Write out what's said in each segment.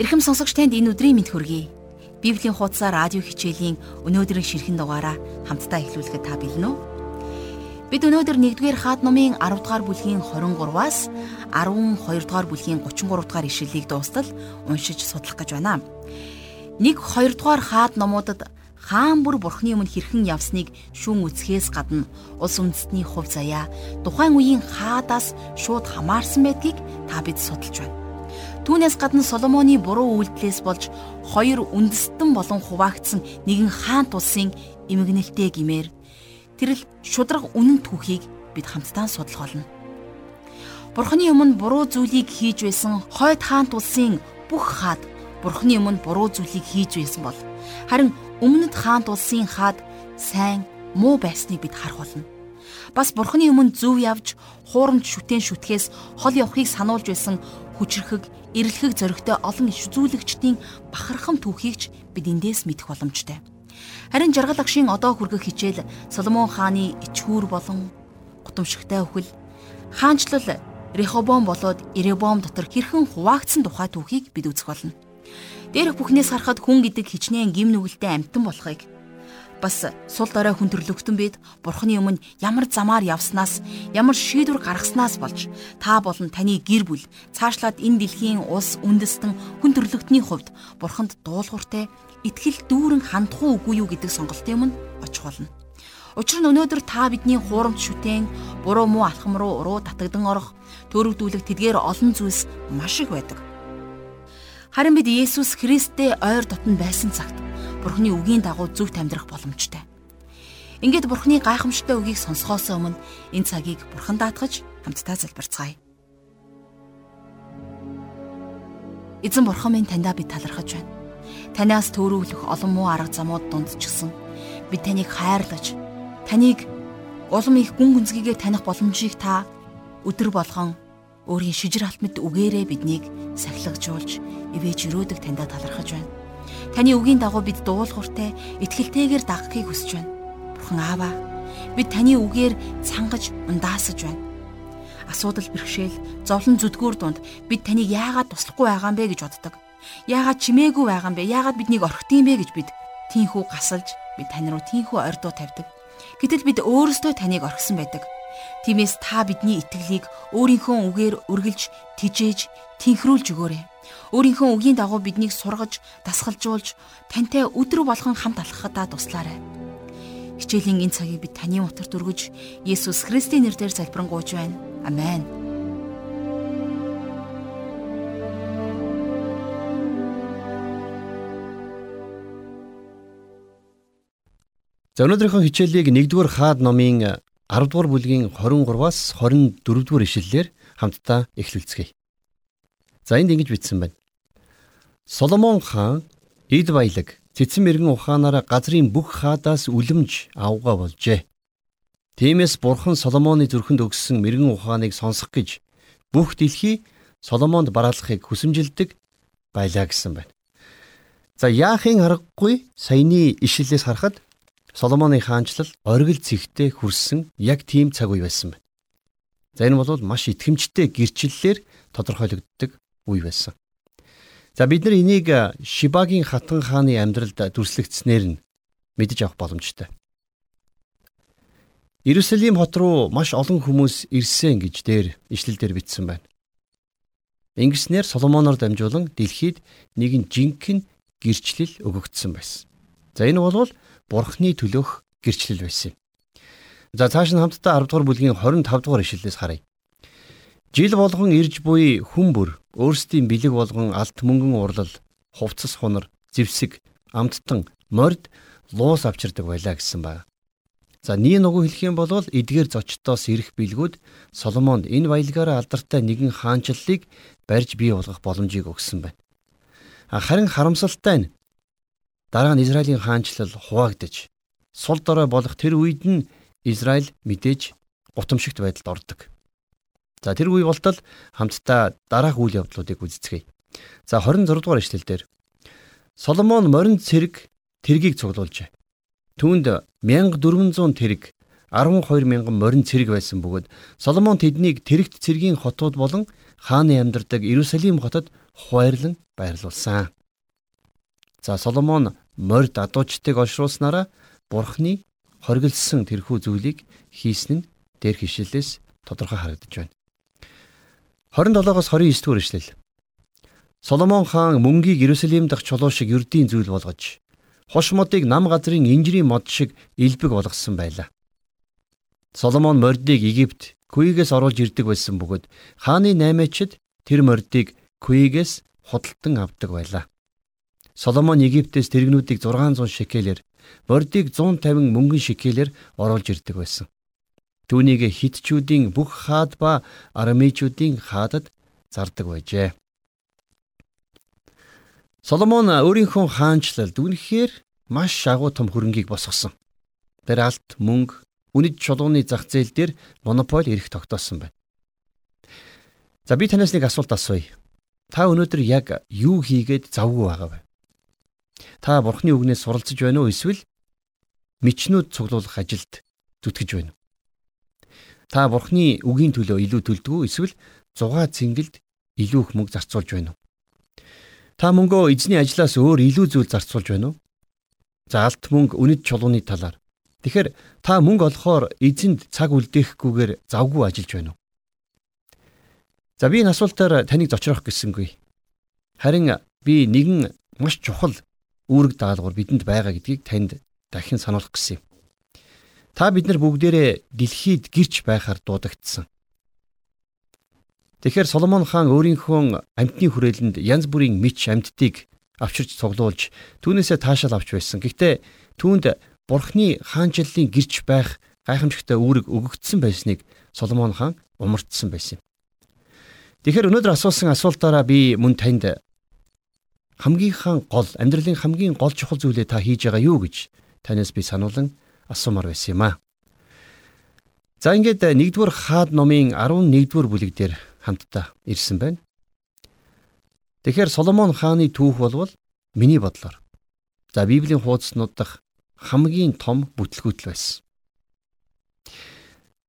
Эрхэм сонсогч танд энэ өдрийн мэд хүргэе. Библийн хуудасаа радио хичээлийн өнөөдрийн ширхэн дугаараа хамтдаа эхлүүлэхэд та бэлэн үү? Бид өнөөдөр 1-р хаад номын 10 дугаар бүлгийн 23-аас 12 дугаар бүлгийн 33 дугаар ишлэлийг дуустал уншиж судлах гэж байна. 1-2 дугаар хаад номуудад хаан бүр бурхны өмнө хэрхэн явсныг шүүн үсгээс гадна улс үндэстний хувь заяа тухайн үеийн хаадаас шууд хамаарсан байдгийг та бид судалж байна. Түүнээс гадна Соломоны буруу үйлдэлээс болж хоёр үндэстэн болон хуваагдсан нэгэн хаант улсын эмгэнэлтэй гимээр тэрл шудраг үнэн түүхийг бид хамтдаа судлах болно. Бурхны өмнө буруу зүйлийг хийж байсан хойд хаант улсын бүх хаад Бурхны өмнө буруу зүйлийг хийж байсан бол харин өмнөд хаант улсын хаад сайн муу байсныг бид харах болно. Бас Бурхны өмнө зөв явж хуурамч шүтэн шүтгэхээс хол явахыг сануулж байсан хүчрхэг, эрэлхэг зөрөгтэй олон иш үзүүлэгчдийн бахархам түүхийгч бид эндээс мэдэх боломжтой. Харин жаргал агшийн одоо хүргэх хичээл Соломон хааны ичхүүр болон гутамшигтай өхөл хаанчлал Рехобом болоод Иребом дотор хэрхэн хуваагдсан тухай түүхийг бид үзэх болно. Дээрх бүхнээс харахад хүн гэдэг хичнээн гим нүгэлтэй амтан болохыг бас сул дорой хүн төрлөختөн бид бурхны өмнө ямар замаар явснаас ямар шийдвэр гаргаснаас болж та болон таны гэр бүл цаашлаад энэ дэлхийн улс үндэстэн хүн төрлөختний хувьд бурханд дуулууртай итгэл дүүрэн хандах уу үгүй юу гэдэг сонголтын өмнө очих болно. Учир нь өнөөдөр та бидний хуурамч шүтэн, буруу муу алхам руу уруу татагдан орох, төрөвдүүлэх тэдгээр олон зүйлс маш их байдаг. Харин бид Есүс Христтэй ойр дотн байсан цагт Бурхны үгийн дагуу зөвхт амьдрах боломжтой. Ингээд Бурхны гайхамшигтай үгийг сонсохоос өмнө энэ цагийг Бурхан даатгаж хамтдаа залбирцгаая. Эзэн Бурхан минь таньдаа би талархаж байна. Танаас төөрөвлөх олон муу арга замууд дундчгсан. Бид таныг хайрлаж, таныг улам их гүн гүнзгийгээр таних боломжийг та өдөр болгон өөрийн шижир алтмад үгээрээ биднийг сахилгажуулж, ивэж өрөөдөг таньдаа талархаж байна. Таны үгийн дагуу бид дуулууртай итгэлтэйгээр дагахыг хүсэж байна. Бурхан Аава, бид таны үгээр цангаж ундаасаж байна. Асуудал бэрхшээл, зовлон зүдгүүр дунд бид таныг яагаад туслахгүй байгаа юм бэ гэж боддог. Яагаад чимээгүй байгаа юм бэ? Яагаад биднийг орхитын бэ гэж бид тийхүү гасалж, бид тань руу тийхүү ордуу тавьдаг. Гэтэл бид өөрсдөө таныг орхисон байдаг. Тиймээс та бидний итгэлийг өөрийнхөө үгээр үргэлж тижээж, тэнхрүүлж өгөөрэй. Өөрийнхөө үгийн дагуу биднийг сургаж, дасгалжуулж, тантай өдрө болгон хамт алхахадаа туслаарай. Хичээлийн энэ цагийг бид таны утгарт өргөж, Есүс Христийн нэрээр залбирanгуйж байна. Амен. За өнөөдрийнхөө хичээлийг 1-р хаад номын 10-р бүлгийн 23-аас 24-р ишлэлээр хамтдаа эхлүүлцгээе. За энд ингэж бичсэн байна. Соломон хаан эд баялаг цэцэн мэрэгэн ухаанаараа газрын бүх хаадаас үлэмж авгаа болжээ. Тиймээс бурхан Соломоны зүрхэнд өгсөн мэрэгэн ухааныг сонсох гэж бүх дэлхий Соломонд бараалахыг хүсэмжилдэг байлаа гэсэн байна. За яахын аргагүй саяны ишлэлээс харахад Соломоны хаанчлал оргил зэгтээ хүрсэн яг тийм цаг үе байсан байна. За энэ бол маш итгэмжтэй гэрчлэлээр тодорхойлогддог үе байсан. За бид нар энийг Шибагийн хатан хааны амьдралд дүрслэгдснээр нь мэдэж авах боломжтой. Иерусалим хот руу маш олон хүмүүс ирсэн гэж дээр ишлэлдэр бичсэн байна. Ингэснээр Соломоноор дамжуулан дэлхийд нэгэн жинхэнэ гэрчлэл өгөгдсөн байсан. За энэ бол Бурхны төлөөх гэрчлэл байсан юм. За цааш нь хамтдаа 10 дугаар бүлгийн 25 дугаар ишлэлээс харъя. Жил болгон ирж буй хүн бүр өөрсдийн бэлэг болгон алт мөнгөн урлал, хувцас хунар, зевсэг, амттан, морд луус авчирдаг байлаа гэсэн байна. За нэг нөгөө хэлэх юм бол эдгээр зочдоос ирэх бэлгүүд Соломонд энэ баялгаараа алдартай нэгэн хаанчлалыг барьж бий болгох боломжийг өгсөн байна. Харин харамсалтай нь дараа нь Израилийн хаанчлал хуваагдаж сул дорой болох тэр үед нь Израиль мэдээж гутамшигт байдалд ордог. За тэр үе болтол хамтдаа дараах үйл явдлуудыг үздэцгээе. За 26 дугаар ишлэлдэр Соломон морин цэрэг тэргийг цуглуулжээ. Түүнд 1400 тэрэг 12 мянган морин цэрэг байсан бөгөөд Соломон тэднийг тэрэгт цэргийн хотууд болон хааны амьдардаг Иерусалим хотод хуваарлан байрлуулсан. За Соломон морд адуучдыг олшруулснараа Бурхны хоригдсан тэрхүү зүйлийг хийсэн нь дээр хишлэлээс тодорхой харагдаж байна. 27-оос 29 дугаар ишлэл. Соломон хаан мөнгийг Иерусалим дахь чулуу шиг ердийн зүйл болгож хош модыг нам газрын инжирийн мод шиг илбэг болгосон байлаа. Соломон мордыг Египт Куигээс оруулж ирдэг байсан бөгөөд хааны наймаачид тэр мордыг Куигээс худалдан авдаг байлаа. Соломон Египтээс тэрэгнүүдийг 600 шекелээр, мордыг 150 мөнгөн шекелээр оруулж ирдэг байсан. Түүнийг хитчүүдийн бүх хаад ба арамичүүдийн хаадад зардаг байжээ. Соломон өөрийнхөө хаанчлалд үнэхээр маш агуу том хөрөнгийг босгосон. Тэр алт мөнгө үнэт чулууны зах зээл дээр монополь эрх тогтоосон байна. За би танаас нэг асуулт асууя. Та өнөөдөр яг юу хийгээд завгүй байгаа вэ? Та бурхны үгнээс суралцж байна уу эсвэл мичнүүд цуглуулах ажилд зүтгэж байна уу? Та бурхны үгийн төлөө илүү төлдөг үү эсвэл зугаа цэнгэлд илүү их мөнгө зарцуулж байна уу? Та мөнгөө эзний ажлаас өөр илүү зүйл зарцуулж байна уу? За алт мөнгө үнэт чулууны талаар. Тэгэхээр та мөнгө олохоор эзэнд цаг үлдээхгүйгээр завгүй ажиллаж байна уу? За би энэ асуултаар таныг зочрох гэсэнгүй. Харин би нэгэн маш чухал үүрэг даалгавар бидэнд байгаа гэдгийг танд дахин сануулах гэсэн юм. Та бид нар бүгдээрээ дэлхийд гэрч байхаар дуудагдсан. Тэгэхээр Соломон хаан өөрийнхөө амьтны хүрээлэнд янз бүрийн мич амьтдыг авчирч цуглуулж түүнээсээ таашаал авч байсан. Гэхдээ түүнд Бурхны хаанчлалын гэрч байх гайхамшигтай үүрэг өгөгдсөн байсныг Соломон хаан умартсан байсан юм. Тэгэхээр өнөөдөр асуусан асуултаараа би мөн танд хамгийн гол амьдралын хамгийн гол чухал зүйлээ та хийж байгаа юу гэж танаас би сануулan асуумаар байсан юм аа. За ингээд 1-р хаад номын 11-р бүлэг дээр хамтдаа ирсэн байна. Тэгэхээр Соломон хааны түүх болвол миний бодлоор за Библийн хуудаснууд дах хамгийн том бүтлгүүтэл байсан.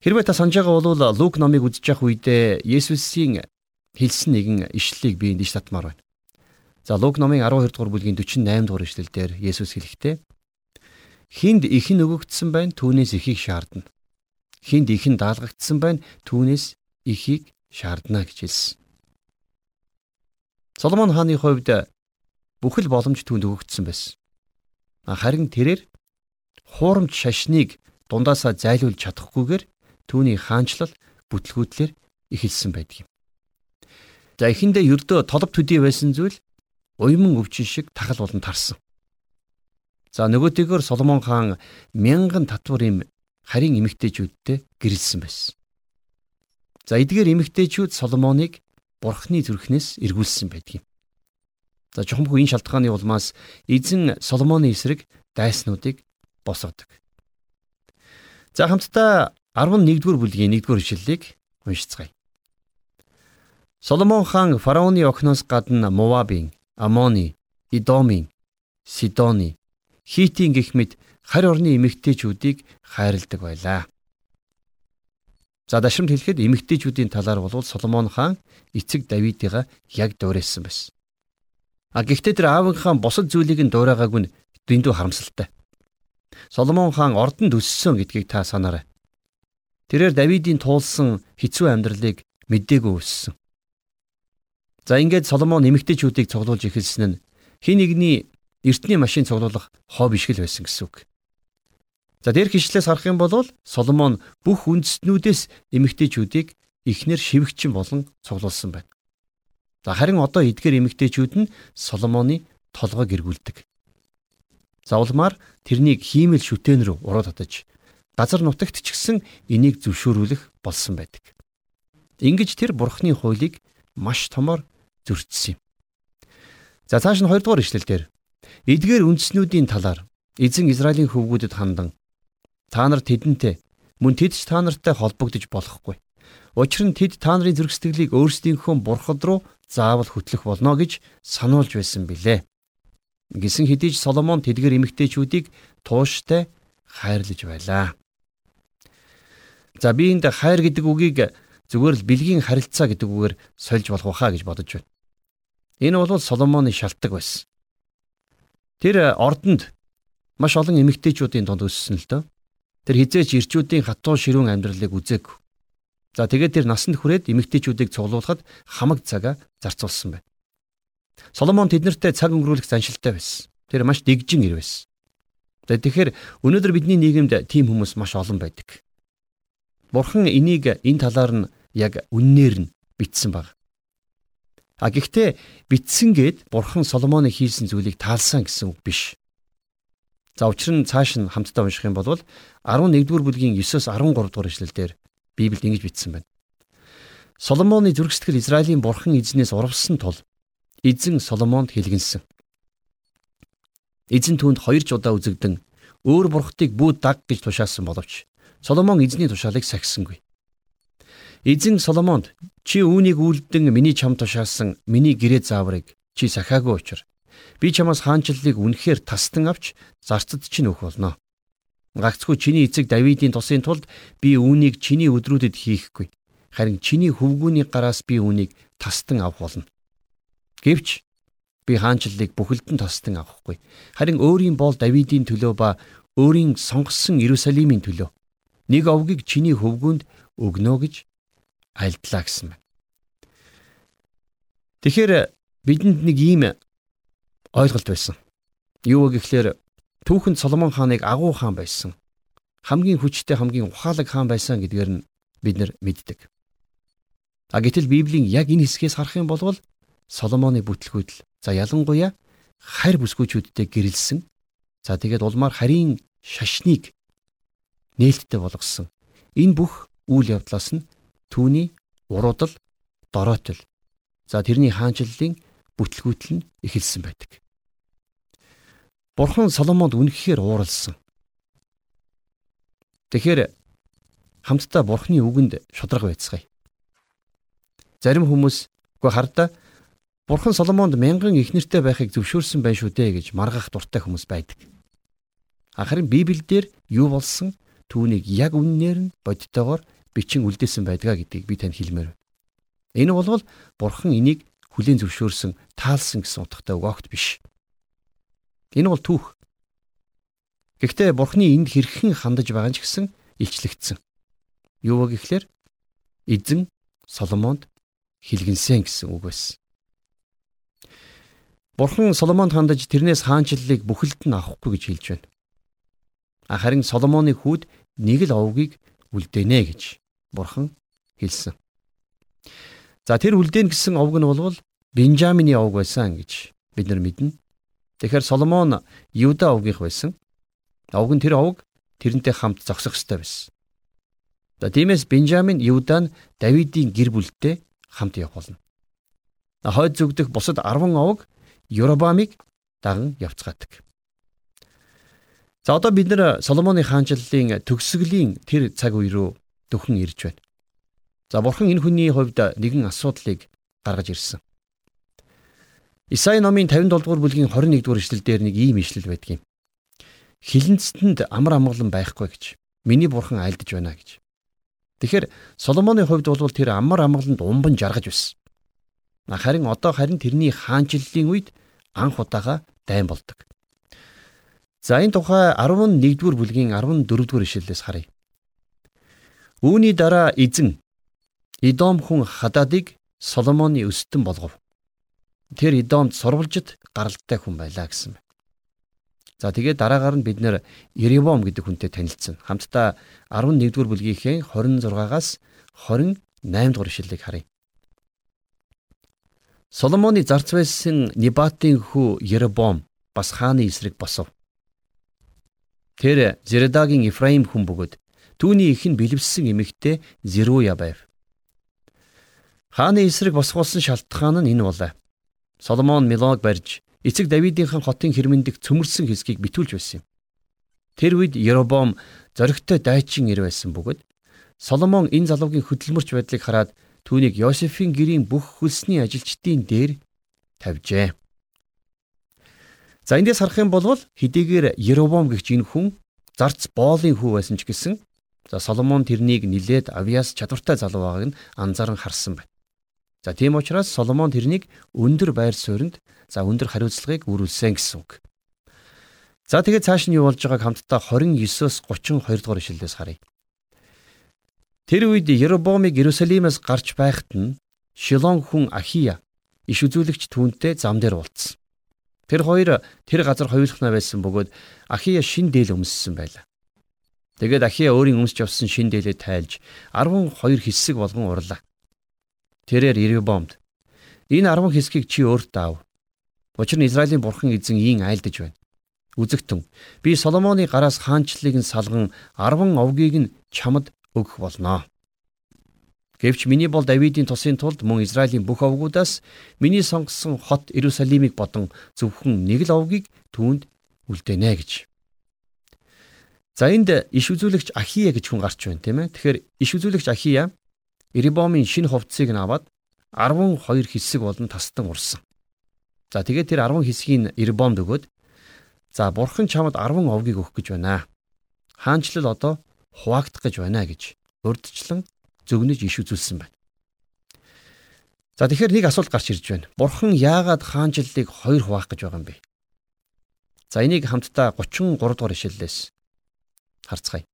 Хэрвээ та санаж байгаа бол Лук номыг үзэж явах үедээ Есүсийн хэлсэн нэгэн ишлэлийг би энд татмаар байна. За Лук номын 12 дугаар бүлгийн 48 дугаар ишлэлдэр Есүс хэлэхдээ Хинд ихэн өгөгдсөн байна түүнээс ихийг шаардна. Хинд ихэн даалгагдсан байна түүнээс ихийг шаардна гэж хэлсэн. Соломон хааны хувьд бүхэл боломж түүнд өгөгдсөн байсан. Харин тэрээр хуурамч шашныг дундаасаа зайлуулж чадахгүйгээр түүний хаанчлал бүтлгүүтлэр эхэлсэн байдаг юм. За эхэндээ ердөө толб төдий байсан зүйл уйман өвчин шиг тахал болон тарсан. За нөгөөтэйгөр Соломон хаан мянган татвар им харин эмэгтэйчүүдтэй гэрэлсэн байсан. За эдгээр эмэгтэйчүүд Соломоныг бурхны зүрхнээс эргүүлсэн байдаг юм. За чухамгүй энэ шалтгааны улмаас эзэн Соломоны эсрэг дайснуудыг босгодог. За хамтдаа 11-р бүлгийн 1-р ишлэлийг уншицгаая. Соломон хаан фараоны охиноос гадна Мовабын, Амоны, Идомын, Сидоны, Хитийн гих мэд харь орны эмэгтэйчүүдийг хайрладаг байлаа. За дашрамд хэлэхэд эмэгтэйчүүдийн талаар бол Соломон хаан эцэг Давидыга яг дуурайсан байсан. А гэхдээ тэр аавынхаа бусад зүйлийг нь дуурайгаагүй нь дэндүү харамсалтай. Соломон хаан ордонд өссөн гэдгийг та санаарай. Тэрээр Давидын туулсан хэцүү амьдралыг мэдээгүй өссөн. За ингээд Соломон эмэгтэйчүүдийг цуглуулж эхэлсэн нь хин нэгний эртний машин цуглуулах хоо биш л байсан гэсэн үг. За дээр хишлээс харах юм бол Соломон бүх үндэстнүүдээс эмэгтэйчүүдийг эхнэр шивгчин болон цуглуулсан байна. За харин одоо эдгээр эмэгтэйчүүд нь Соломоны толгойг эргүүлдэг. Завламаар тэрнийг хиймэл шүтэн рүү ураад татаж газар нутагт ч гэсэн энийг зөвшөөрүүлэх болсон байдаг. Ингиж тэр бурхны хуулийг маш томор зөрчсөн юм. За цааш нь 2 дугаар ишлэл дээр эдгээр үндэснүүдийн талаар эзэн Израилийн хөвгүүдэд хандан Та нар тэдэнтэй мөн тэд ч та нартай холбогдож болохгүй. Учир нь тэд та нарын зүрх сэтгэлийг өөрсдийнхөө бурхад руу заавал хөтлөх болно гэж сануулж байсан билээ. Гисэн хэдий ч Соломон тэдгэр эмэгтэйчүүдийг тууштай хайрлаж байлаа. За би энд хайр гэдэг үгийг зүгээр л бэлгийн харилцаа гэдэг үгээр сольж болох байхаа гэж бодож байна. Энэ бол Соломоны шалтгаан байсан. Тэр ордонд маш олон эмэгтэйчүүдийн донд өссөн л дөө. Тэр хизээч ирчүүдийн хатуу ширүүн амьдралыг үзээгүй. За тэгээд тэр насанд хүрээд эмэгтэйчүүдийг цуглуулахад хамаг цагаа зарцуулсан байна. Соломон тэднэртэй цаг өнгөрүүлэх заншилтай байсан. Тэр маш дэгжин ир байсан. Тэгэхээр өнөөдөр бидний нийгэмд тийм хүмүүс маш олон байдаг. Бурхан энийг энэ талаар нь яг үннээр нь бичсэн баг. А гэхдээ бичсэн гээд Бурхан Соломоны хийсэн зүйлийг таалсан гэсэн үг биш. За учир нь цааш нь хамтдаа унших юм бол 11-р бүлгийн 9-оос 13 дугаар эшлэлдэр Библиэд ингэж бичсэн байна. Соломоны зүрхсэтгэл Израилийн бурхан эзнээс урвсан тул эзэн Соломонд хэлгэнсэн. Эзэн түүнд хоёр ч удаа үзэгдэн өөр бурхтыг бүү даг гэж тушаасан боловч Соломон эзний тушаалыг сахисангүй. Эзэн Соломонд чи үүнийг үлдэн миний чам тушаасан миний гэрээ зааврыг чи сахаагүй учраас Би чамаас хаанчлалыг үнэхээр тастан авч зарцад чинь өгөх болно. Гагцхүү чиний эцэг Давидын тусын тулд би үүнийг чиний өдрүүдэд хийхгүй. Харин чиний хөвгүүний гараас би үүнийг тастан авах болно. Гэвч би хаанчлалыг бүхэлдэн тастан авахгүй. Харин өөрийн бол Давидын төлөө ба өөрийн сонгосон Иерусалимийн төлөө нэг овгийг чиний хөвгүүнд өгнө гэж альдлаа гэсэн байна. Тэгэхээр бидэнд нэг ийм ойлголт байсан. Юу гэхлээр түүхэнд Соломон хааныг агуу хаан байсан. Хамгийн хүчтэй хамгийн ухаалаг хаан байсан гэдгээр нь бид нар мэддэг. А гэтэл Библийн яг энэ хэсгээс харах юм бол Соломоны бүтлгүүдл за ялангуяа харь бүсгүүчүүдтэй гэрэлсэн. За тэгээд улмаар харийн шашныг нээлттэй болгосон. Энэ бүх үйл явдлаас нь түүний уруудал, дороотол. За тэрний хаанчлалын бүтлгүүтэл нь эхэлсэн байдаг. Бурхан Соломонд үнэхээр ууралсан. Тэгэхээр хамтдаа Бурханы үгэнд шудраг байцгаая. Зарим хүмүүс үгүй хардаа Бурхан Соломонд мянган ихнэртэй байхыг зөвшөөрсөн байх шүү дээ гэж маргах дуртай хүмүүс байдаг. Харин Библиэлд юу болсон түүнийг яг үннээр нь бодтойгоор бичин үлдээсэн байдгаа гэдгийг би танд хэлмээр байна. Энэ бол Бурхан энийг хүлийн зөвшөөрсөн таалсан гэсэн утгатай үг огт биш. Энэ бол түүх. Гэхдээ Бурхны энд хэрхэн хандаж байгаа ч гэсэн илчлэгдсэн. Юу вэ гэхлээр эзэн Соломонд хэлгэнсэн гэсэн үг байсан. Бурхан Соломонд хандаж тэрнээс хаанчлалыг бүхэлд нь авахгүй гэж хэлж байна. Харин Соломоны хүүд нэг л овгийг үлдээнэ гэж Бурхан хэлсэн. За тэр үлдээн гэсэн овг нь бол Бенжамины овг байсан гэж бид нар мэднэ. Тэгэхээр Соломон Юда овгийнх байсан. Овг нь тэр овг тэрнтэй хамт зогсох ёстой байсан. За тиймээс Бенжамин Юда нь Давидын гэр бүлтэй хамт болно. Хойд зүгдэх бусад 10 овг Ёробамыг даган явцгаадаг. За одоо бид нэр Соломоны хаанчлалын төгсгөлийн тэр цаг үе рүү дөхөн ирж байна. За бурхан энэ хүний хувьд нэгэн асуудлыг гаргаж ирсэн. Исаи номын 57 дугаар бүлгийн 21 дугаар эшлэлдэр нэг ийм ишлэл байдаг юм. Хилэнцтэнд амар амгалан байхгүй гэж миний бурхан айлдж байна гэж. Тэгэхээр Соломоны хувьд бол тэр амар амгаланд умбан жаргаж байсан. Харин одоо харин тэрний хаанчлалын үед анх удаага дайн болдог. За энэ тухай 11 дугаар бүлгийн 14 дугаар ишлэлээс харъя. Үүний дараа эзэн Идом хүн Хададыг Соломоны өстөн болгов. Тэр Идомд сурвалжид гаралтай хүн байлаа гэсэн байна. За тэгээд дараагаар нь бид нэр Еревом гэдэг хүнтэй танилцсан. Хамтдаа 11-р бүлгийнхээ 26-аас 28 дугаар ишлэлийг харъя. Соломоны зарц байсан Небатын хүү Еребом бас хааны эсрэг босов. Тэр Зередагийн Ифраим хүн бөгөөд түүний их нь бэлэвссэн эмэгтэй Зеруя байв. Хааны эсрэг босгуулсан шалтгаан нь энэ болоо. Соломон Милог барьж эцэг Давидынхан хотын хэрмэндик цөмөрсөн хэсгийг битүүлж байсан юм. Тэр үед Еробом зоригтой дайчин ир байсан бөгөөд Соломон энэ залуугийн хөдөлмөрч байдлыг хараад түүнийг Йосефийн гэрийн бүх хөлсний ажилчдын дээр тавьжээ. За эндээс харах юм бол хэдийгээр Еробом гэгч энэ хүн зарц боолын хүү байсан ч гэсэн за Соломон тэрнийг нилээд авьяас чадвартай залуу байгааг нь анзааран харсан байна. За тийм учраас Соломон тэрнийг өндөр байр суурьнд за өндөр хариуцлагыг өрүүлсэн гэсэн үг. За тэгээд цааш нь юу болж байгааг хамтдаа 29-оос 32 дугаар ишлэлээс харъя. Тэр үед Еробомыг Иерусалимаас гарч байхад нь Шилон хүн Ахия иш үзүүлэгч түүнтэй зам дээр уулзсан. Тэр хоёр тэр газар хоёулахна байсан бөгөөд Ахия шин дээл өмссөн байлаа. Тэгээд Ахия өөрийн өмсч явсан шин дээлээ тайлж 12 хэсэг болгон урлаа. Тэрээр Еребомд энэ 10 хэсгийг чи өөртөө ав. Учир нь Израилийн бурхан эзэн ийн айлдаж байна. Үзэгтэн би Соломоны гараас хаанчлалыг нь салган 10 овгийг нь чамд өгөх болно. Гэвч миний бол Давидын тусын тулд мөн Израилийн бүх овгуудаас миний сонгосон хот Иерусалимыг бодон зөвхөн нэг л овгийг түүнд үлдээнэ гэж. За энд иш үзүүлэгч Ахия гэж хүн гарч байна тийм ээ. Тэгэхээр иш үзүүлэгч Ахия Ирибомын шинэ хувцсыг нь аваад 12 хэсэг болон тастан урсан. За тэгээд тэр 10 хэсгийг Ирибомд өгөөд за бурхан чамд 10 овгийг өгөх гэж байна. Хаанчлал одоо хуваагдах гэж байна гэж урдчлан зөгнөж иш үзүүлсэн байна. За тэгэхээр нэг асуулт гарч ирж байна. Бурхан яагаад хаанчлалыг хоёр хуваах гэж байгаа юм бэ? За энийг хамтдаа 33 дугаар ишлэлээс харцгаая.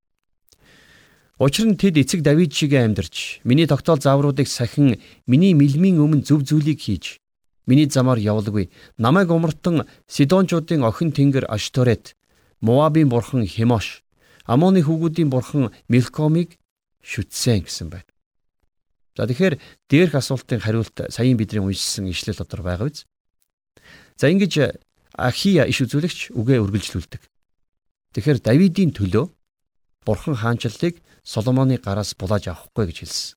Учир нь тэд эцэг Давид шигээ амьдарч миний тогтоол заавруудыг сахин миний мэлмийн өмнө зөв зүйлийг хийж миний замаар явуулгүй намайг умартан Сидончуудын охин тэнгэр Ашторет Моабын бурхан Хемош Амоны хүүгүүдийн бурхан Милкомыг шүтсэн гэсэн байна. За тэгэхээр дээрх асуултын хариулт саяын бидний уншсан ишлэл дотор байгаа биз? За ингэж Ахия иш үзүүлэгч үгээ үргэлжлүүлдэг. Тэгэхээр Давидын төлөө Бурхан хаанчлалыг Соломоны гараас булааж авахгүй гэж хэлсэн.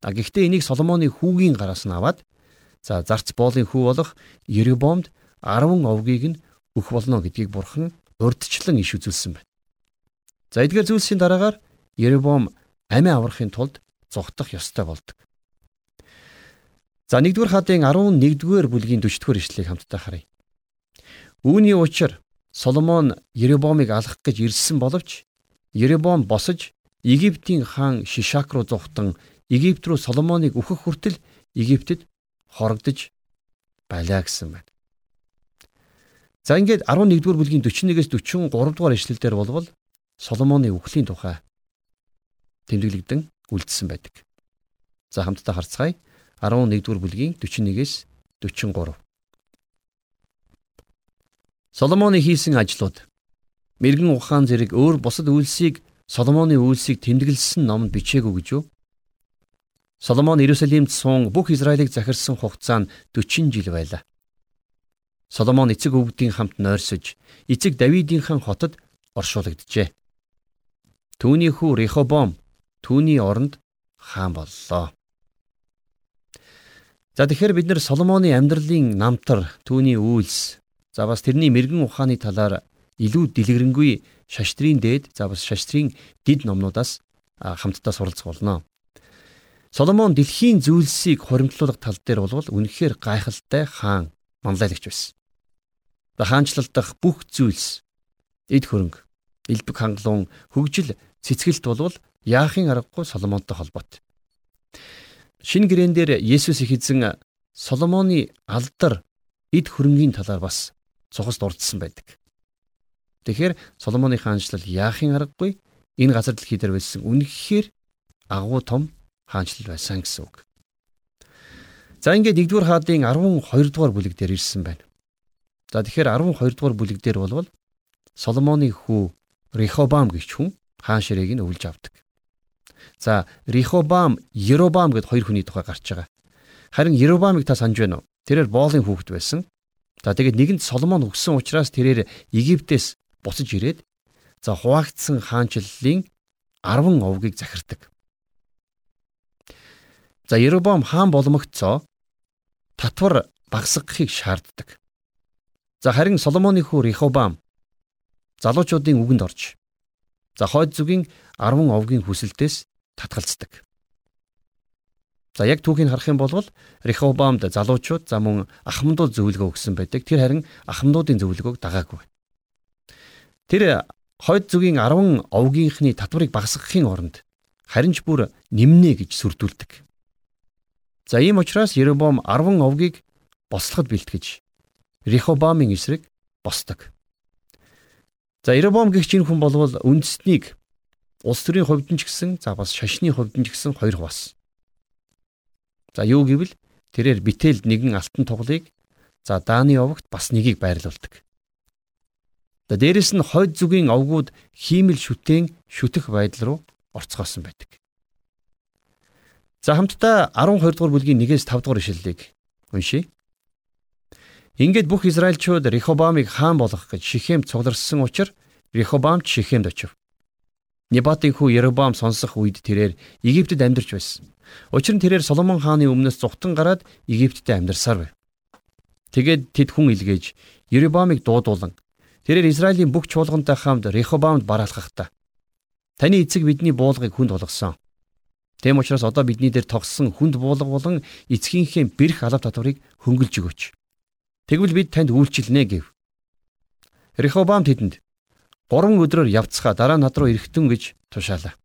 А гэхдээ энийг Соломоны хүүгийн гараас нь аваад за зарц боолын хүү болох Еребомд 10 овгийг нь өгөх болно гэдгийг Бурхан урдчлан иш үзүүлсэн байна. За эдгээр зүйлсийн дараагаар Еребом амиа аврахын тулд зогтох ёстой болдог. За 1-р хадын 11-р бүлгийн 40-р ишлэгийг хамтдаа харъя. Үүний учир Соломон Еребомыг алах гэж ирсэн боловч Еребом босож Египтийн хаан Шишак руу зугтан Египт рүү Соломоныг өөхөх хүртэл Египтэд хорогдож байлаа гэсэн байна. За ингээд 11-р бүлгийн 41-ээс 43 дугаар ишлэлдэр болвол Соломоны үхлийн тухай тэмдэглэгдэн үлдсэн байдаг. За хамтдаа харцгаая. 11-р бүлгийн 41-ээс 43. Соломоны хийсэн ажлууд мэрэгэн ухаан зэрэг өөр бусад үйлсийг Соломоны үйлсийг тэмдэглэсэн номд бичээгүй гэж юу? Соломон Иерусалимд суун бүх Израилийг захирсан хугацаа нь 40 жил байлаа. Соломон эцэг өвгдийн хамт нойрсож эцэг Давидынхан хотод оршуулагджээ. Түүний хүү Рехобом түүний оронд хаан боллоо. За тэгэхээр бид нэр Соломоны амьдралын намтар түүний үйлс за бас тэрний мэрэгэн ухааны талаар илүү дэлгэрэнгүй шаштрын дээд за бас шаштрын дид номнуудаас хамтдаа суралцах болно. Соломон дэлхийн зүйлсийг хуримтлуулах тал дээр бол үнэхээр гайхалтай хаан манлайлагч байсан. Хаанчлал дах бүх зүйлс эд хөрөнгө, элбэг хангалуун, хөгжил, цэцгэлт болвол яахын аргагүй Соломонтой холбоотой. Шинэ гэрэн дээр Есүс их эзэн Соломоны алдар эд хөрөнгийн талаар бас цухас дурдсан байдаг. Тэгэхээр Соломоны хаанчлал яахын аргагүй энэ газар дэлхий дээр байсан үнэхээр агуу том хаанчлал байсан гэсэн үг. За ингээд 1-р хаадын 12 дугаар бүлэг дээр ирсэн байна. За тэгэхээр 12 дугаар бүлэг дээр болвол Соломоны хүү Рехобам гихч хүн хаан ширээг нь өвлж авдаг. За Рихобам, Еробам гэд хоёр хүний тухай гарч байгаа. Харин Еробамыг та санаж байна уу? Тэрээр боолын хүүхэд байсан. За тэгээд нэгэнд Соломон өгсөн учраас тэрээр Египтээс буцаж ирээд за хуваагдсан хаанчлалын 10 овгийг захирдаг. За Еробам хаан боломогцоо татвар багсгахыг шаарддаг. За харин Соломоны хүү Рихобам залуучуудын үгэнд орж за хойд зүгийн 10 овгийн хүсэлтээс татгалздаг. За яг түүхийг харах юм бол Рехобамд залуучууд за мөн ахмадууд зөвлөгөө өгсөн байдаг. Тэр харин ахмадуудын зөвлөгөөг дагаагүй. Тэр хойд зүгийн 10 овгийнхны татварыг багасгахын оронд харин ч бүр нэмнэ гэж сүрдүүлдэг. За ийм учраас Еребом 10 овгийг бослоход бэлтгэж Рехобамын эсрэг босдог. За Еребом гихч энэ хүн болвол үндэстнийг улс төрийн хувьд ч гэсэн за бас шашны хувьд ч гэсэн хоёр хуваасан. За юу гэвэл тэрээр битэлд нэгэн алтан туглыг за дааны овогт бас нэгийг байрлуулдаг. За дээрэс нь хойд зүгийн овгууд хиймэл шүтэн шүтэх байдал руу орцгоосон байдаг. За хамтдаа 12 дугаар бүлгийн 1-ээс 5 дугаар ишлэлийг уншийе. Ингээд бүх Израильчууд Рехобамыг хаан болгох гэж Шихемд цугларсан учраас Рехобам ч Шихемд очив. Небатын хүү Ербам сонсох үед тэрээр Египтэд амьдарч байсан. Учир нь тэрээр Соломон хааны өмнөөс зүхтан гараад Египтэд амьдарсаар байв. Тэгээд тэд хүн илгээж Ербамыг дуудуулан Тэрээр Израилийн бүх чуулгантай хамт Рехобамд бараалхахдаа таны эцэг бидний буулгыг хүнд болгосон. Тэм учраас одоо бидний дээр тогссон хүнд буулга болон эцгийнхээ бэрх алав татварыг хөнгөлж өгөөч. Тэгвэл бид танд үйлчилнэ гэв. Рехобам тэдэнд 3 өдрөөр явцгаа дараа над руу ирэхтэн гэж тушаалаа.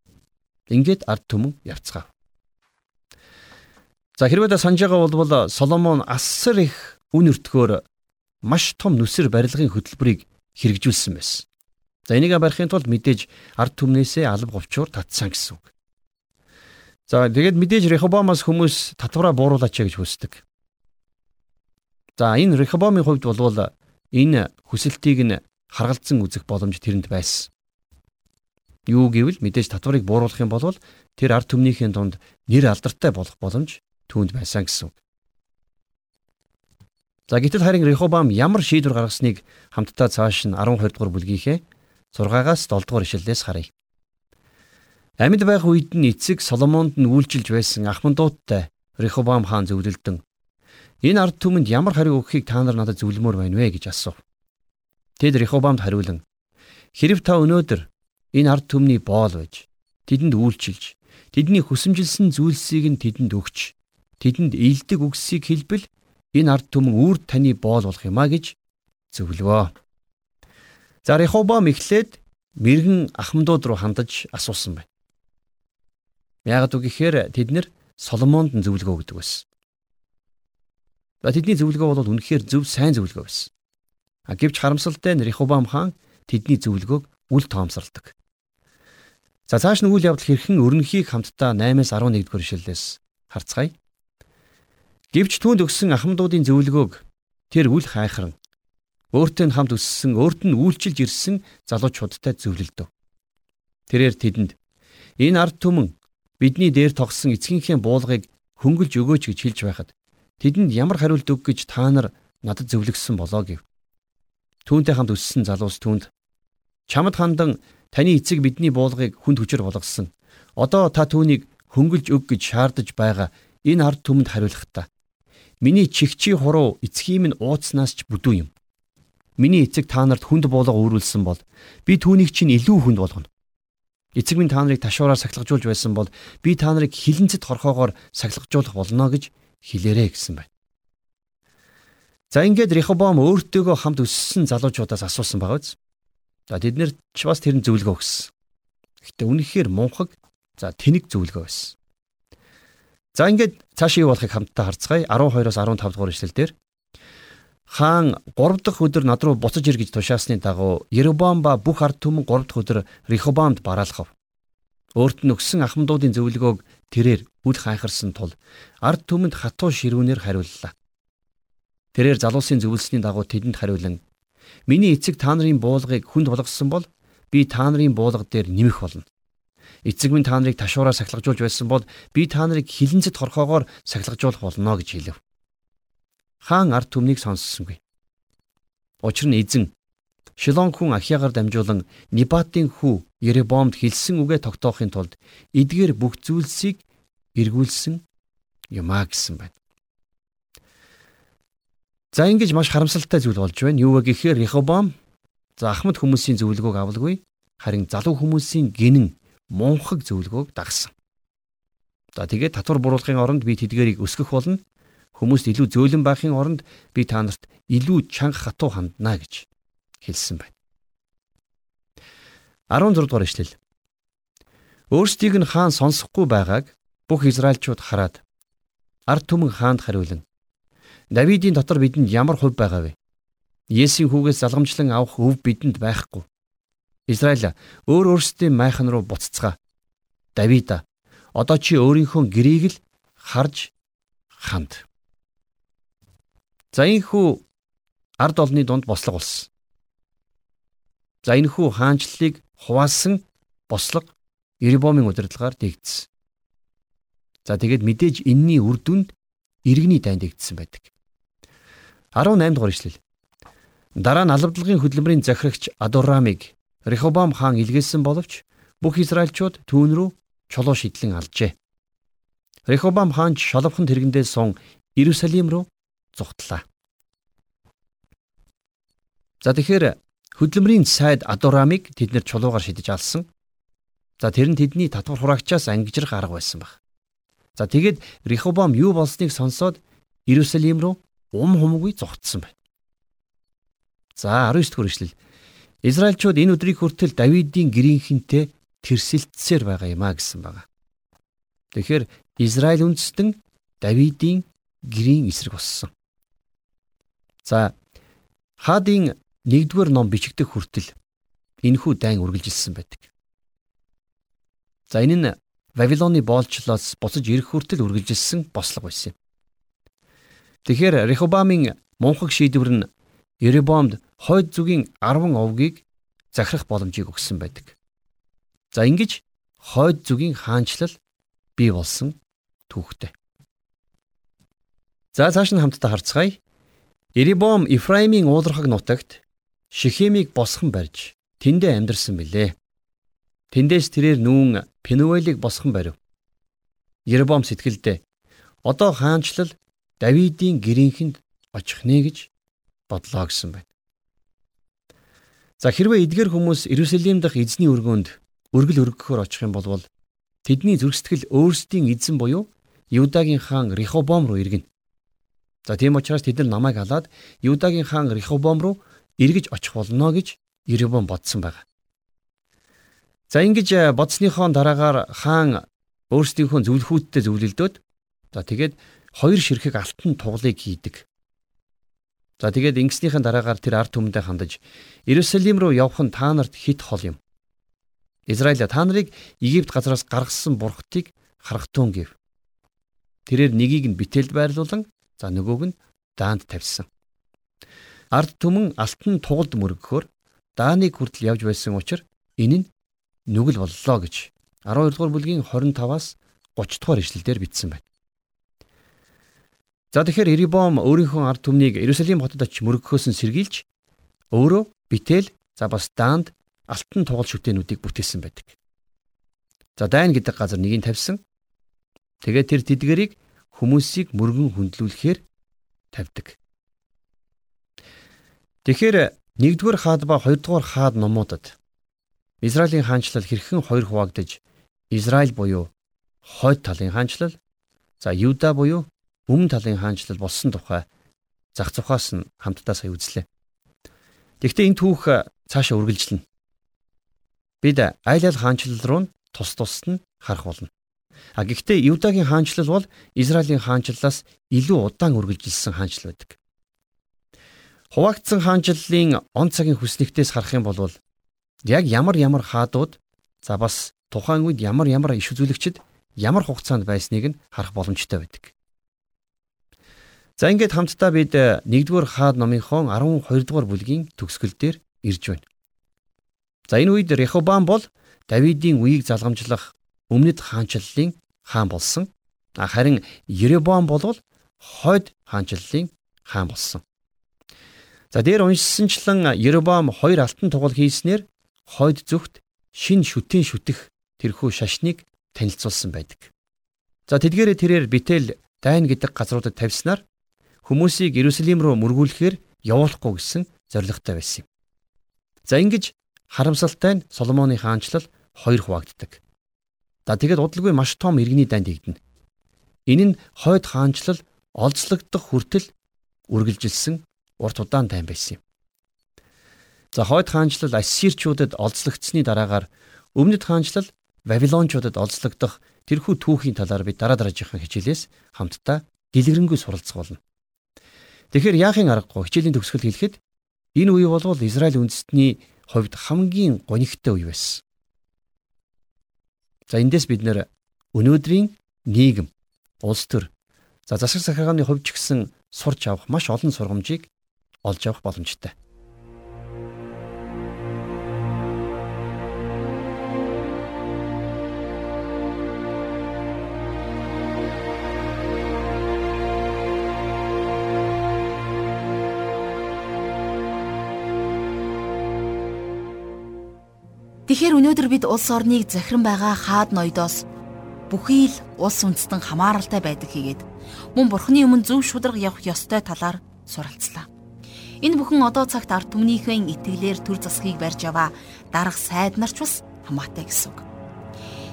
Ингээд ард түмэн явцгаав. За хэрвээ та санаж байгаа бол Соломон асар их үн өртгөөр маш том нүсэр барилгын хөтөлбөрийг хэрэгжүүлсэн байсан. За энийгээ барихын тулд мэдээж ард түмнээсээ алба говчуур татсан гэсэн үг. За тэгээд мэдээж Рехобамаас хүмүүс татвараа бууруулаач гэж хүсдэг. За энэ Рехобамын хувьд болвол энэ хүсэлтийг нь харгалзан үзэх боломж тэрэнд байсан. Юу гэвэл мэдээж татварыг бууруулах юм бол тэр ард түмнийхээ дунд нэр алдартай болох боломж түүнд байсан гэсэн үг. За гэтэл харин Рехобам ямар шийдвэр гаргасныг хамтдаа цааш нь 12 дугаар бүлгийнхээ 6-аас 7 дугаар ишлэлээс харъя. Амьд байх үед нь эцэг Соломонд нь үйлчилж байсан ахмандуудтай Рехобам хаан зөвлөлдөн энэ ард түмэнд ямар хариу өгөхийг та нар надад зөвлөмөр байна вэ гэж асуув. Тэд Рехобамд хариулан хэрв та өнөөдөр энэ ард түмний боол байж тэдэнд үйлчилж тэдний хүсэмжилсэн зүйлсийг нь тэдэнд өгч тэдэнд илдэг үгсийг хэлбэл энэ ард түмэн үүр таны боол болох юмаа гэж зөвлөвөө. За Рехобам эхлээд мэрэгэн ахмадууд руу хандаж асуусан байна. Яагад үг гэхээр тэд нэр Соломонд зөвлөгөө өгдөг байсан. За тэдний зөвлөгөө бол үнэхээр зөв сайн зөвлөгөө байсан. А гэвч харамсалтай нь Рехобам хаан тэдний зөвлөгөөг үл тоомсордог. За цааш нь үйл явдал хэрхэн өрнөхийг хамтдаа 8-аас 11 дугаар ишлэлээс харцгаая. Гэвч түүнд өгсөн ахмадуудын зөвлөгөөг тэр үл хайхран өөртөө хамт өссөн, өөрт нь үйлчилж ирсэн залуучуудтай зөвлөлдөв. Тэрээр тэдэнд энэ ард түмэн бидний дээр тогсон эцгийнхээ буулгыг хөнгөлж өгөөч гэж хэлж байхад тэдэнд ямар хариулт өг гэж та нар надад зөвлөгсөн болоо гэв. Түүнтэй хамт өссөн залуус түүнд чамд хандан таны эцэг бидний буулгыг хүнд хүчээр болгосон. Одоо та түүнийг хөнгөлж өг гэж шаардаж байгаа энэ ард түмэнд хариулахдаа Миний чихчи хуруу эцгийн минь ууцнаас ч бүдүү юм. Миний эцэг та нарт хүнд буулга өөрүүлсэн бол би түүнийг чинь илүү хүнд болгоно. Эцэг минь та нарыг ташуураар сахилгажуулж байсан бол би та нарыг хилэнцэд хорхоогоор сахилгажуулах болно гэж хэлээрэ гэсэн байна. За ингээд Рехобом өөртөөгөө хамт өссөн залуучуудаас асуусан байгаа биз. За тэд нэр ч бас тэр нь зөвлөгөө өгсөн. Гэтэ үнэхээр мунхаг за тэнэг зөвлөгөө байсан. За ингээд цааш юу болохыг хамтдаа харцгаая. 12-оос 15 дугаар эшлэл дээр хаан 3 дахь өдөр над руу буцаж ир гэж тушаасны дагуу Ербам ба бүх ард түмэн 3 дахь өдөр Рехобамд бараалхав. Өөрт нь өгсөн ахмадуудын зөвлөгөөг тэрээр үл хайхарсан тул ард түмэнд хатуу ширүүнээр хариуллаа. Тэрээр залуусын зөвлөсний дагуу тэдэнд хариулан Миний эцэг та нарын буулгыг хүнд болгосон бол би та нарын буулга дээр нэмэх болно. Эцэг минь та нарыг ташуураар сахилгажуулж байсан бол би та нарыг хилэнцэд хорхоогоор сахилгажуулах болно гэж хэлв. Хаан ард түмнийг сонссонгүй. Учир нь эзэн Шилон хүн Ахиагаар дамжуулан Небатын хүү Еребомд хэлсэн үгээ тогтоохын тулд эдгээр бүх зүйлсийг эргүүлсэн юмаа гэсэн байна. За ингэж маш харамсалтай зүйл болж байна. Юу вэ гэхээр Рехобом за Ахмад хүмүүсийн зөвлөгөөг авалгүй харин залуу хүмүүсийн гинэн мунхаг зөвлөгөөг дагсан. За тэгээд татвар буруулахын оронд би тэдгэрийг өсгөх болно. Хүмүүст илүү зөөлөн байхын оронд би та нарт илүү чанга хатуу хандна гэж хэлсэн байна. 16 дугаар ишлэл. Өөрсдийг нь хаан сонсохгүй байгааг бүх израилчууд хараад ард түмэн хаанд хариулан Давидын дотор бидэнд ямар хувь байгаа вэ? Есүсийн хүүгээс залгамжлан авах өв бидэнд байхгүй. Израиль өөр өөрсдийн майхан руу буцацгаа. Давида одоо чи өөрийнхөө гэрийг л харж ханд. За энхүү ард олны дунд бослого болсон. За энэхүү хаанчлалыг хуваасан бослого Еребомын удирдлагаар дэгдсэн. За тэгээд мэдээж энэний үр дүнд иргэний дайнд дэгдсэн байдаг. 18 дугаар ишлэл. Дараа нь алавдлагын хөдөлмөрийн захирагч Адурамыг Рехобам хаан илгээсэн боловч бүх Израильчууд түүн рүү чулуу шидлэн алжээ. Рехобам хаан шоловхон тэргэндээ сун Иерусалим руу зугтлаа. За тэгэхээр хөдөлмөрийн сайд Адурамыг тэд нэр чулуугаар шидэж алсан. За тэр нь тэдний татвар хураагчаас ангижрах арга байсан баг. За тэгээд Рехобам юу болсныг сонсоод Иерусалим руу ум хумгүй зогтсон байна. За 19 дэх үргэлжлэл. Израильчууд энэ өдрийг хүртэл Давидын гэрийнхэнтэй тэрсэлтсээр байгаа юм а гэсэн байна. Тэгэхээр Израиль үндэстэн Давидын гэрийн эсрэг болсон. За хаадын 1-р ном бичигдэх хүртэл энэхүү дайн үргэлжилсэн байдаг. За энэ нь Вавилоны боолчлоос буцаж ирэх хүртэл үргэлжилсэн бослого байсан юм. Тэгэхээр Рехобамын мунхаг шийдвэр нь Еребомд хойд зүгийн 10 овгийг захирах боломжийг өгсөн байдаг. За ингэж хойд зүгийн хаанчлал бий болсон түүхтэй. За цааш нь хамтдаа харцгаая. Еребом Ифраимийн уулархаг нутагт Шихемийг босгон барьж тэндээ амьдарсан билээ. Тэндээс тэрээр нүүн Пенуэлийг босгон барив. Ербом сэтгэлдээ одоо хаанчлал Давидын гэрийнхэнд очих нэ гэж бодлоо гэсэн байна. За хэрвээ эдгээр хүмүүс Иерусалим дахь эзний өргөнд өргөл өргөхөөр очих юм бол тэдний зүрхсэтгэл өөрсдийн эзэн буюу Юдагийн хаан Рехобом руу иргэнэ. За тийм учраас тэд нар намайг халаад Юдагийн хаан Рехобом руу эргэж очих болно гэж Еребом бодсон байна. За ингэж э, бодсныхоо дараагаар хаан өөрсдийнхөө зөвлөхүүдтэй зөвлөлдөөд за тэгээд хоёр ширхэг алтан туглыг хийдэг. За тэгээд ингэснийхэн дараагаар тэр ард түмэндээ хандаж Иерусалим руу явах нь та нарт хит хол юм. Израиль та нарыг Египт газраас гаргасан бурхтыг харахтун гэв. Тэрээр нэгийг нь битэлд байрлуулан за нөгөөг нь даанд тавьсан. Ард түмэн алтан тугалд мөргөхөөр дааныг хүртэл явж байсан учраас энэ нь нүгэл боллоо гэж 12 дугаар бүлгийн 25-аас 30 дугаар ишлэлдэр бичсэн байна. За тэгэхээр Ирибом өөрийнхөө ард түмнийг Иерусалим хотод очиж мөргөхөөс нь сэргийлж өөрөө битэл за бас даанд алтан тугал шүтэнүүдийг бүтээсэн байдаг. За дайн гэдэг газар нэгийг тавьсан. Тэгээд тэр тэдгэрийг хүмүүсийг мөргөн хөндлүүлэхээр тавьдаг. Тэгэхээр 1-р хаад ба 2-р хаад номуудад Израилийн хаанчлал хэрхэн хоёр хуваагдаж Израиль буюу хойд талын хаанчлал за Юда буюу өмнө талын хаанчлал болсон тухай зах зухаас нь хамтдаа сая үзлээ. Гэхдээ энэ түүх цаашаа үргэлжлэнэ. Бид айл ал хаанчлал руу тус тусд нь харах болно. А гэхдээ Юдагийн хаанчлал бол Израилийн хаанчлалаас илүү удаан үргэлжилсэн хаанчлал байдаг. Хуваагдсан хаанчлалын он цагийн хүснэгтээс харах юм бол яг ямар ямар хаадууд за бас тухайн үед ямар ямар иш үзүүлэгчд ямар хугацаанд байсныг нь харах боломжтой байдаг. За ингээд хамтдаа бид 1-р хаад номынхон 12-р бүлгийн төгсгөл дээр ирж байна. За энэ үед Рехобам бол Давидын үеийг залгамжлах өмнөд хаанчлалын хаан болсон. Харин Еребом бол хойд хаанчлалын хаан болсон. За дээр уншсанчлан Еребом хоёр алтан тугал хийснээр хойд зүгт шин шүтэн шүтэх тэрхүү шашныг танилцуулсан байдаг. За тэдгээрээ тэрээр битэл дайн гэдэг газруудад тавьснаар хүмүүсийг Иерусалим руу мөргүүлэхээр явуулахгүй гэсэн зорилготой байсан юм. За ингэж харамсалтай нь Соломоны хаанчлал хоёр хуваагддаг. За тэгэд удалгүй маш том иргэний дайнд игдэнэ. Энэ нь хойд хаанчлал олзлогдох хүртэл үргэлжилсэн урт удаан тайм байсан юм. За хойд хаанчлал ассирчуудад олзлогдсны дараагаар өмнөд хаанчлал Вавилончуудад олзлогдох тэрхүү түүхийн талаар бид дараа дараагийнхаа хичээлээс хамтдаа гэлгэрэнгүй суралцах болно. Тэгэхээр яахын аргагүй хичээлийн төгсгөл хэлэхэд энэ үе болвол Израиль үндэстний хувьд хамгийн гонигтай үе байсан. За эндээс бид нэр өнөөдрийн нийгэм, улс төр, за засаг захиргааны хувьд ч гэсэн сурч авах маш олон сургамжийг олж авах боломжтой. Тэгэхээр өнөөдөр бид улс орныг захиран байгаа хаад ноёдоос бүхий л улс үндэстэн хамааралтай байдаг хийгээд мөн бурхны өмнө зөв шударга явах ёстой талаар суралцлаа. Энэ бүхэн одоо цагт ард түмнийхэн итгэлээр төр засгийг барьж аваа дарах сайд нарч бас хамаатай гэсэн үг.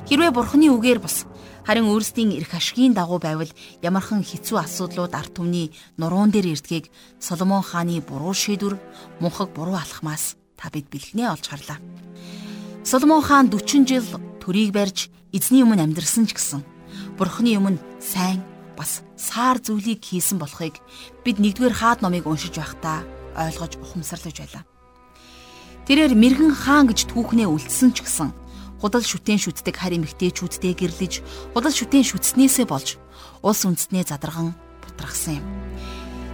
Хэрвээ бурхны үгээр бас харин өөрсдийн эрх ашигын дагуу байвал ямархан хэцүү асуудлууд ард түмний нуруун дээр ирдгийг Соломон хааны буруу шийдвэр мунхаг буруу алхмаас та бид бэлгнээ олж харлаа. Соломон хаан 40 жил төрийг барьж эзний өмнө амьдрсан ч гэсэн Бурхны өмнө сайн бас саар зүйлийг хийсэн болохыг бид нэгдүгээр хаад номыг уншиж байхдаа ойлгож ухамсарлаж байлаа. Тэрээр мэрэгэн хаан гэж түүхнээ үлдсэн ч гэсэн худал шүтэн шүтдэг харь эмэгтэйчүүдтэй гэрлэж худал шүтэн шүтснээсээ болж улс үндэстнээ задарган бутрахсан юм.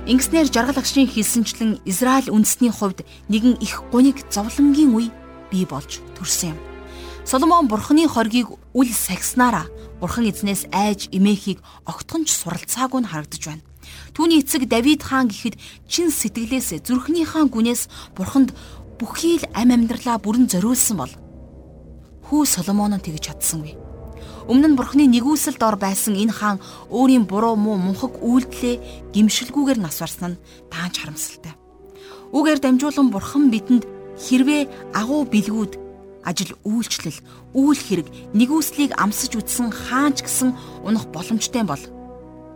Ингэснээр жаргал агшийн хийсэнчлэн Израиль үндэстний хувьд нэгэн их гуниг зовлонгийн үе бий болж төрсөн юм. Соломон бурхны хоргийг үл сагснараа бурхан эзнээс айж эмээхийг огтхонч суралцаагүй нь харагдаж байна. Түүний эцэг Давид хаан гэхэд чин сэтгэлээс зүрхнийхаа гүнээс бурханд бүхий л ам амьдралаа бүрэн зориулсан бол хүү Соломон нь тэгж чадсангүй. Өмнө нь бурхны нэгүсэл дор байсан энэ хаан өөрийн буруу муу мунхаг үйлдэлээ гимшилгүйгээр нас барсан нь таанч харамсалтай. Үгээр дамжуулан бурхан бидэнд хэрвээ агуу бэлгүүд ажил үйлчлэл, үйл хэрэг, нэгүслийг амсаж үтсэн хаанч гэсэн унах боломжтой бол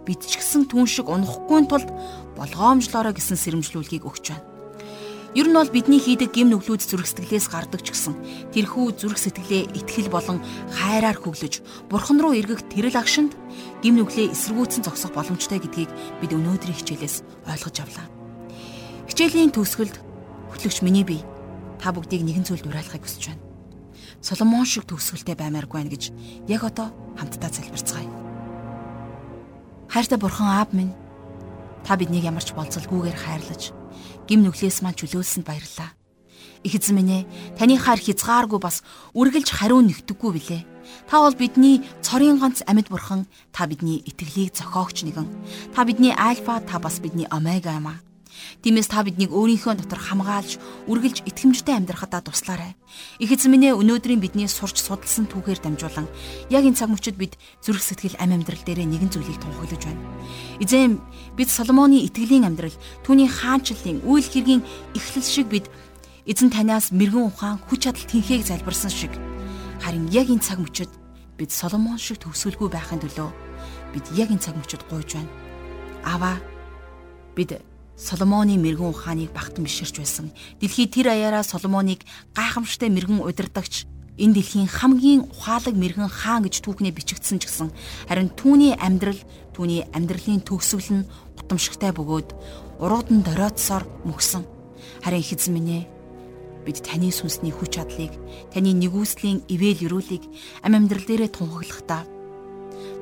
бид ч гэсэн түн шиг унахгүй тулд болгоомжлоорой гэсэн сэрэмжлүүлгийг өгч байна. Ер нь бол бидний хийдэг гим нүглүүд зүрх сэтгэлээс гардаг ч гэсэн тэрхүү зүрх сэтгэлээ итгэл болон хайраар хөглөж бурхан руу эргэх тэрэл агшинд гим нүглээ эсэргүүцэн зогсох боломжтой гэдгийг бид өнөөдрийн хичээлээс ойлгож авлаа. Хичээлийн төгсгөлд хөтлөгч миний бие та бүгдийг нэгэн зүйлд уриалахыг хүсэж байна. Соломон шиг төгсгөлтэй баймааргүй байна гэж яг одоо хамтдаа залбирцгаая. Хайртай бурхан аав минь та биднийг ямар ч болцолгүйгээр хайрлаж гим нүглээс маань чөлөөлсөнд баярлалаа. Их эзэн минь ээ таны хайр хязгааргүй бас үргэлж хариу нэгдэггүй билээ. Та бол бидний цорын ганц амьд бурхан, та бидний итгэлийг зохиогч нэгэн. Та бидний альфа, та бас бидний омега юм аа. Тиймээс та биднийг өөрийнхөө дотор хамгаалж, үргэлж итгэмжтэй амьдрахадаа туслаарай. Их эзэн минь ээ өнөөдрийн бидний сурч судалсан түүхээр дамжуулан яг энэ цаг мөчид бид зүрх сэтгэл ам амьдрал дээрээ нэгэн зүйлийг тунхаглаж байна. Эзэн бид Соломоны итгэлийн амьдрал, түүний хаанчлалын үйл хэргийн эхлэл шиг бид эзэн танаас мэрэгэн ухаан хүч чадал тэнхээг залбирсан шиг харин яг энэ цаг мөчид бид Соломон шиг төгсгөлгүй байхын төлөө бид яг энэ цаг мөчид гуйж байна. Аваа бид Соломоны мэрэгэн ухааныг багтан биширч байсан. Дэлхий тэр аяараа Соломоныг гайхамшигтай мэрэгэн удирдагч энэ дэлхийн хамгийн ухаалаг мэрэгэн хаан гэж түүхнээ бичигдсэн ч гэсэн харин түүний амьдрал түүний амьдралын төгсгөл нь гутамшигтай бөгөөд уруудан дороотсоор мөксөн. Харин минь бид таны сүнсний хүч чадлыг таны нэгүслийн ивэл өрөөлийг ам амьдрал дээрээ тунхаглахдаа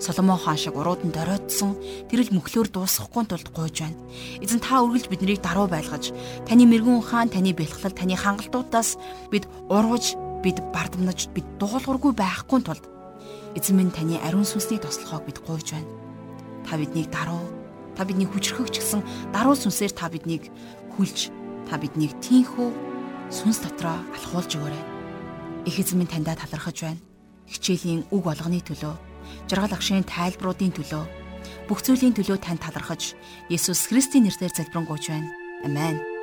Соломон хаан шиг уруудан доройтсон тэрэл мөхлөөр дуусгахгүй тулд гуйж байна. Эзэн та үргэлж биднийг даруй байлгаж, таны мэрэгүн хаан, таны бэлхлэл, таны хангалтуудаас бид урвж, бид бардамнаж, бид дуулуургүй байхгүй тулд эзэн минь таны ариун сүнсний тослохоог бид гуйж байна. Та биднийг даруй, та биднийг хүчрхэгч гисэн даруй сүнсээр та биднийг хүлж, та биднийг тийхүү сүнс дотроо алхуулж өгөөрэй. Их эзэн минь таньдаа талархаж байна. Хичээлийн үг болгоны төлөө жаргал агшийн тайлбаруудын төлөө бүх зүйлийн төлөө тань талархаж Есүс Христийн нэрээр залбирanгуйч байна. Амен.